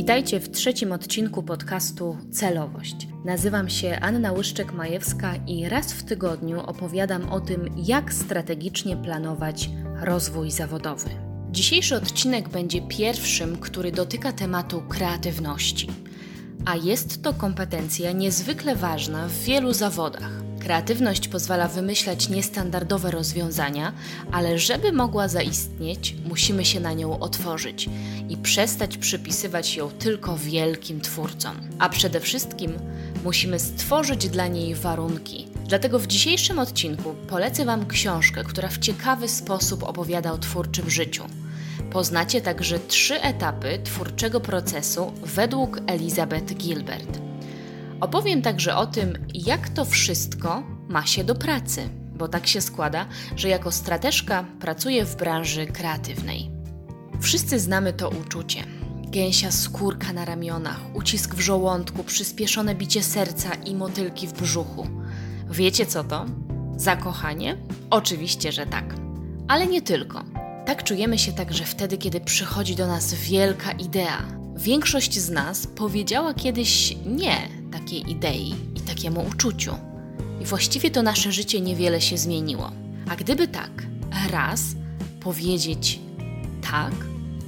Witajcie w trzecim odcinku podcastu Celowość. Nazywam się Anna Łyszczek-Majewska i raz w tygodniu opowiadam o tym, jak strategicznie planować rozwój zawodowy. Dzisiejszy odcinek będzie pierwszym, który dotyka tematu kreatywności, a jest to kompetencja niezwykle ważna w wielu zawodach. Kreatywność pozwala wymyślać niestandardowe rozwiązania, ale żeby mogła zaistnieć, musimy się na nią otworzyć i przestać przypisywać ją tylko wielkim twórcom. A przede wszystkim musimy stworzyć dla niej warunki. Dlatego w dzisiejszym odcinku polecę Wam książkę, która w ciekawy sposób opowiada o twórczym życiu. Poznacie także trzy etapy twórczego procesu według Elizabeth Gilbert. Opowiem także o tym, jak to wszystko ma się do pracy, bo tak się składa, że jako strateżka pracuję w branży kreatywnej. Wszyscy znamy to uczucie. Gęsia skórka na ramionach, ucisk w żołądku, przyspieszone bicie serca i motylki w brzuchu. Wiecie co to? Zakochanie? Oczywiście, że tak. Ale nie tylko. Tak czujemy się także wtedy, kiedy przychodzi do nas wielka idea. Większość z nas powiedziała kiedyś nie takiej idei i takiemu uczuciu. I właściwie to nasze życie niewiele się zmieniło. A gdyby tak, raz powiedzieć tak,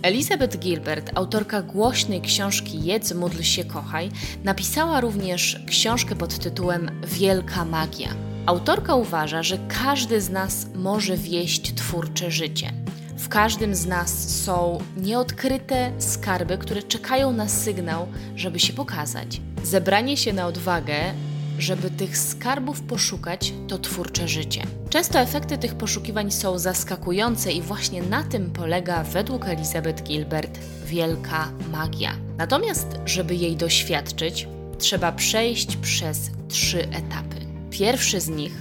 Elizabeth Gilbert, autorka głośnej książki Jedz, módl się, kochaj, napisała również książkę pod tytułem Wielka magia. Autorka uważa, że każdy z nas może wieść twórcze życie. W każdym z nas są nieodkryte skarby, które czekają na sygnał, żeby się pokazać. Zebranie się na odwagę, żeby tych skarbów poszukać, to twórcze życie. Często efekty tych poszukiwań są zaskakujące i właśnie na tym polega według Elizabeth Gilbert wielka magia. Natomiast, żeby jej doświadczyć, trzeba przejść przez trzy etapy. Pierwszy z nich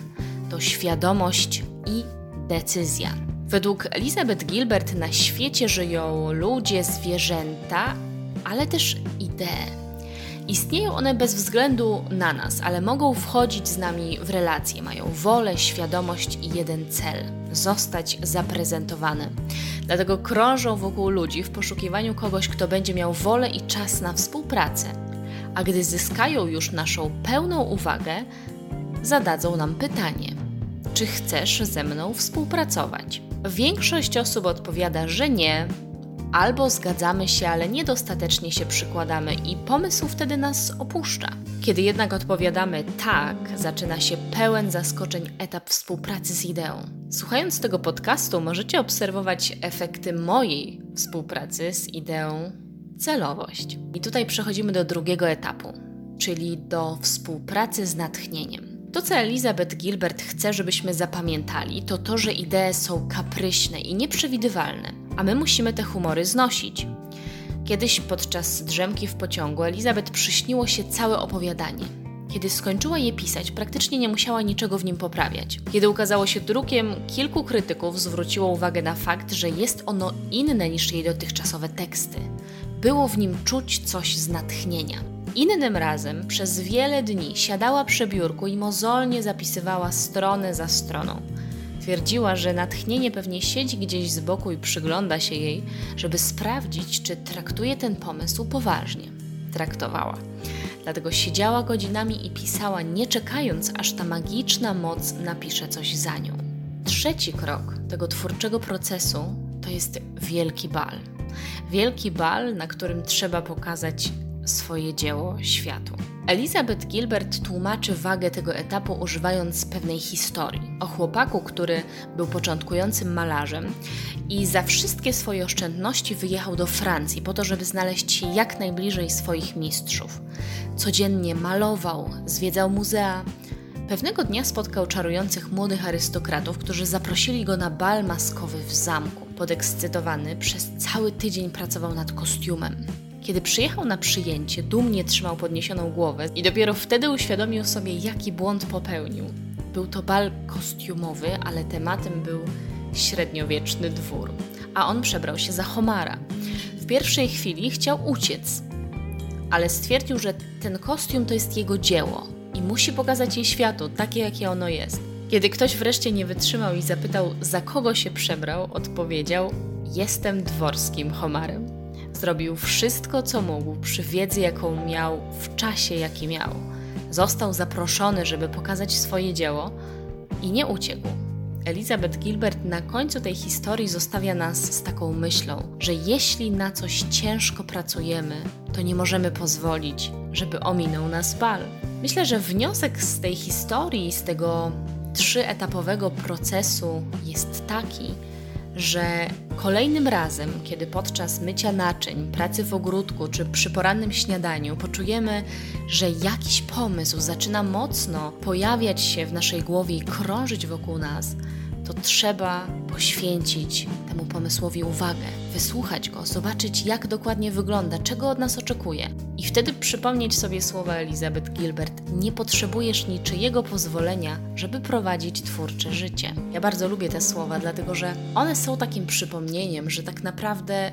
to świadomość i decyzja. Według Elizabeth Gilbert na świecie żyją ludzie, zwierzęta, ale też idee. Istnieją one bez względu na nas, ale mogą wchodzić z nami w relacje, mają wolę, świadomość i jeden cel zostać zaprezentowane. Dlatego krążą wokół ludzi w poszukiwaniu kogoś, kto będzie miał wolę i czas na współpracę. A gdy zyskają już naszą pełną uwagę, zadadzą nam pytanie: czy chcesz ze mną współpracować? Większość osób odpowiada, że nie, albo zgadzamy się, ale niedostatecznie się przykładamy i pomysł wtedy nas opuszcza. Kiedy jednak odpowiadamy tak, zaczyna się pełen zaskoczeń etap współpracy z ideą. Słuchając tego podcastu, możecie obserwować efekty mojej współpracy z ideą celowość. I tutaj przechodzimy do drugiego etapu, czyli do współpracy z natchnieniem. To, co Elizabeth Gilbert chce, żebyśmy zapamiętali, to to, że idee są kapryśne i nieprzewidywalne, a my musimy te humory znosić. Kiedyś podczas drzemki w pociągu Elizabeth przyśniło się całe opowiadanie. Kiedy skończyła je pisać, praktycznie nie musiała niczego w nim poprawiać. Kiedy ukazało się drukiem, kilku krytyków zwróciło uwagę na fakt, że jest ono inne niż jej dotychczasowe teksty. Było w nim czuć coś z natchnienia. Innym razem przez wiele dni siadała przy biurku i mozolnie zapisywała stronę za stroną. Twierdziła, że natchnienie pewnie siedzi gdzieś z boku i przygląda się jej, żeby sprawdzić, czy traktuje ten pomysł poważnie. Traktowała. Dlatego siedziała godzinami i pisała, nie czekając, aż ta magiczna moc napisze coś za nią. Trzeci krok tego twórczego procesu to jest wielki bal. Wielki bal, na którym trzeba pokazać swoje dzieło światu. Elizabeth Gilbert tłumaczy wagę tego etapu używając pewnej historii o chłopaku, który był początkującym malarzem i za wszystkie swoje oszczędności wyjechał do Francji po to, żeby znaleźć się jak najbliżej swoich mistrzów. Codziennie malował, zwiedzał muzea. Pewnego dnia spotkał czarujących młodych arystokratów, którzy zaprosili go na bal maskowy w zamku. Podekscytowany przez cały tydzień pracował nad kostiumem. Kiedy przyjechał na przyjęcie, dumnie trzymał podniesioną głowę i dopiero wtedy uświadomił sobie, jaki błąd popełnił. Był to bal kostiumowy, ale tematem był średniowieczny dwór, a on przebrał się za homara. W pierwszej chwili chciał uciec, ale stwierdził, że ten kostium to jest jego dzieło i musi pokazać je światu, takie jakie ono jest. Kiedy ktoś wreszcie nie wytrzymał i zapytał, za kogo się przebrał, odpowiedział: Jestem dworskim homarem. Zrobił wszystko, co mógł, przy wiedzy, jaką miał, w czasie, jaki miał. Został zaproszony, żeby pokazać swoje dzieło i nie uciekł. Elizabeth Gilbert na końcu tej historii zostawia nas z taką myślą, że jeśli na coś ciężko pracujemy, to nie możemy pozwolić, żeby ominął nas bal. Myślę, że wniosek z tej historii, z tego trzyetapowego procesu jest taki, że kolejnym razem, kiedy podczas mycia naczyń, pracy w ogródku czy przy porannym śniadaniu poczujemy, że jakiś pomysł zaczyna mocno pojawiać się w naszej głowie i krążyć wokół nas, to trzeba poświęcić temu pomysłowi uwagę, wysłuchać go, zobaczyć, jak dokładnie wygląda, czego od nas oczekuje. I wtedy przypomnieć sobie słowa Elizabeth Gilbert: Nie potrzebujesz niczyjego pozwolenia, żeby prowadzić twórcze życie. Ja bardzo lubię te słowa, dlatego że one są takim przypomnieniem, że tak naprawdę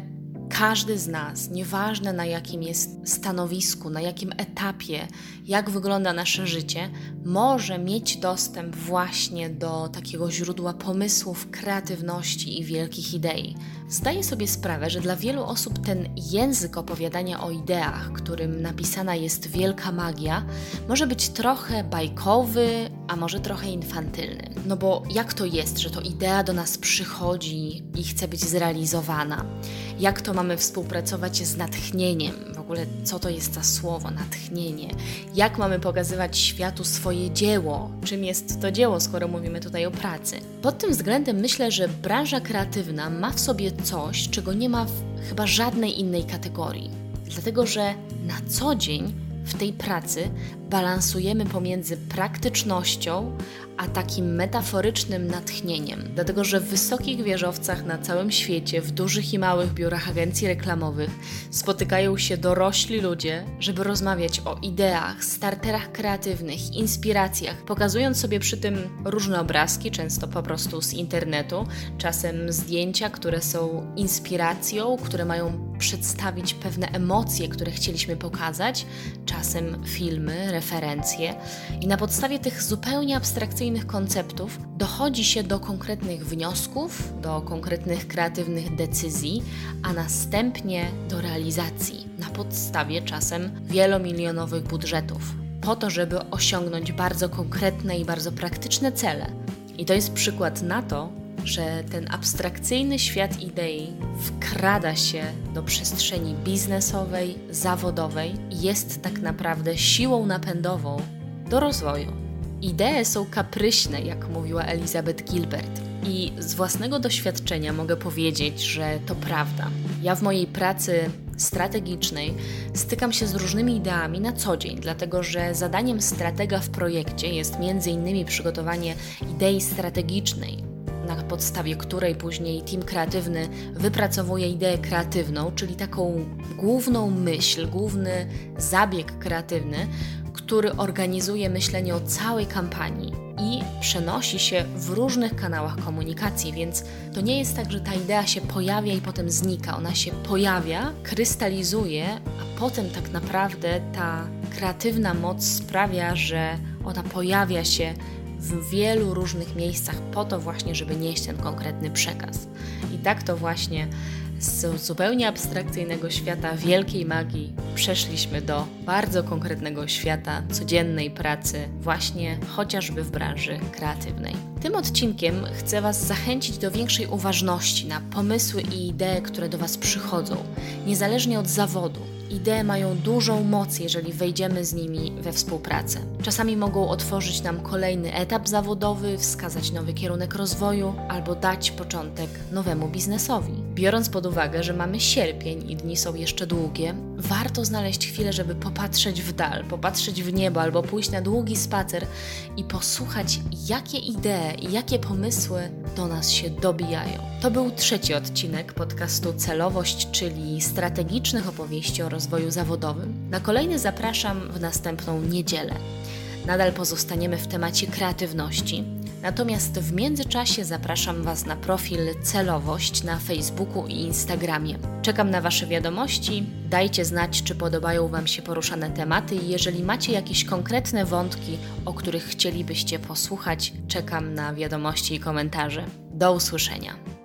każdy z nas, nieważne na jakim jest stanowisku, na jakim etapie, jak wygląda nasze życie, może mieć dostęp właśnie do takiego źródła pomysłów, kreatywności i wielkich idei. Zdaję sobie sprawę, że dla wielu osób ten język opowiadania o ideach, którym napisana jest wielka magia, może być trochę bajkowy, a może trochę infantylny. No bo jak to jest, że to idea do nas przychodzi i chce być zrealizowana? Jak to mamy współpracować z natchnieniem? W ogóle co to jest za słowo natchnienie? Jak mamy pokazywać światu swoje dzieło? Czym jest to dzieło, skoro mówimy tutaj o pracy? Pod tym względem myślę, że branża kreatywna ma w sobie coś, czego nie ma w chyba żadnej innej kategorii. Dlatego, że na co dzień w tej pracy balansujemy pomiędzy praktycznością a takim metaforycznym natchnieniem. Dlatego, że w wysokich wieżowcach na całym świecie, w dużych i małych biurach agencji reklamowych spotykają się dorośli ludzie, żeby rozmawiać o ideach, starterach kreatywnych, inspiracjach, pokazując sobie przy tym różne obrazki, często po prostu z internetu, czasem zdjęcia, które są inspiracją, które mają przedstawić pewne emocje, które chcieliśmy pokazać, czasem filmy, referencje. I na podstawie tych zupełnie abstrakcyjnych konceptów dochodzi się do konkretnych wniosków, do konkretnych kreatywnych decyzji, a następnie do realizacji na podstawie czasem wielomilionowych budżetów, po to, żeby osiągnąć bardzo konkretne i bardzo praktyczne cele. I to jest przykład na to, że ten abstrakcyjny świat idei wkrada się do przestrzeni biznesowej, zawodowej i jest tak naprawdę siłą napędową do rozwoju. Idee są kapryśne, jak mówiła Elizabeth Gilbert. I z własnego doświadczenia mogę powiedzieć, że to prawda. Ja w mojej pracy strategicznej stykam się z różnymi ideami na co dzień, dlatego że zadaniem stratega w projekcie jest m.in. przygotowanie idei strategicznej, podstawie której później team kreatywny wypracowuje ideę kreatywną, czyli taką główną myśl, główny zabieg kreatywny, który organizuje myślenie o całej kampanii i przenosi się w różnych kanałach komunikacji, więc to nie jest tak, że ta idea się pojawia i potem znika. Ona się pojawia, krystalizuje, a potem tak naprawdę ta kreatywna moc sprawia, że ona pojawia się w wielu różnych miejscach po to właśnie, żeby nieść ten konkretny przekaz. I tak to właśnie z zupełnie abstrakcyjnego świata wielkiej magii przeszliśmy do bardzo konkretnego świata codziennej pracy, właśnie chociażby w branży kreatywnej. Tym odcinkiem chcę Was zachęcić do większej uważności na pomysły i idee, które do Was przychodzą, niezależnie od zawodu Idee mają dużą moc, jeżeli wejdziemy z nimi we współpracę. Czasami mogą otworzyć nam kolejny etap zawodowy, wskazać nowy kierunek rozwoju albo dać początek nowemu biznesowi. Biorąc pod uwagę, że mamy sierpień i dni są jeszcze długie, warto znaleźć chwilę, żeby popatrzeć w dal, popatrzeć w niebo albo pójść na długi spacer i posłuchać, jakie idee jakie pomysły do nas się dobijają. To był trzeci odcinek podcastu Celowość, czyli strategicznych opowieści o rozwoju zawodowym. Na kolejny zapraszam w następną niedzielę. Nadal pozostaniemy w temacie kreatywności, natomiast w międzyczasie zapraszam Was na profil Celowość na Facebooku i Instagramie. Czekam na Wasze wiadomości, dajcie znać, czy podobają Wam się poruszane tematy i jeżeli macie jakieś konkretne wątki, o których chcielibyście posłuchać, czekam na wiadomości i komentarze. Do usłyszenia.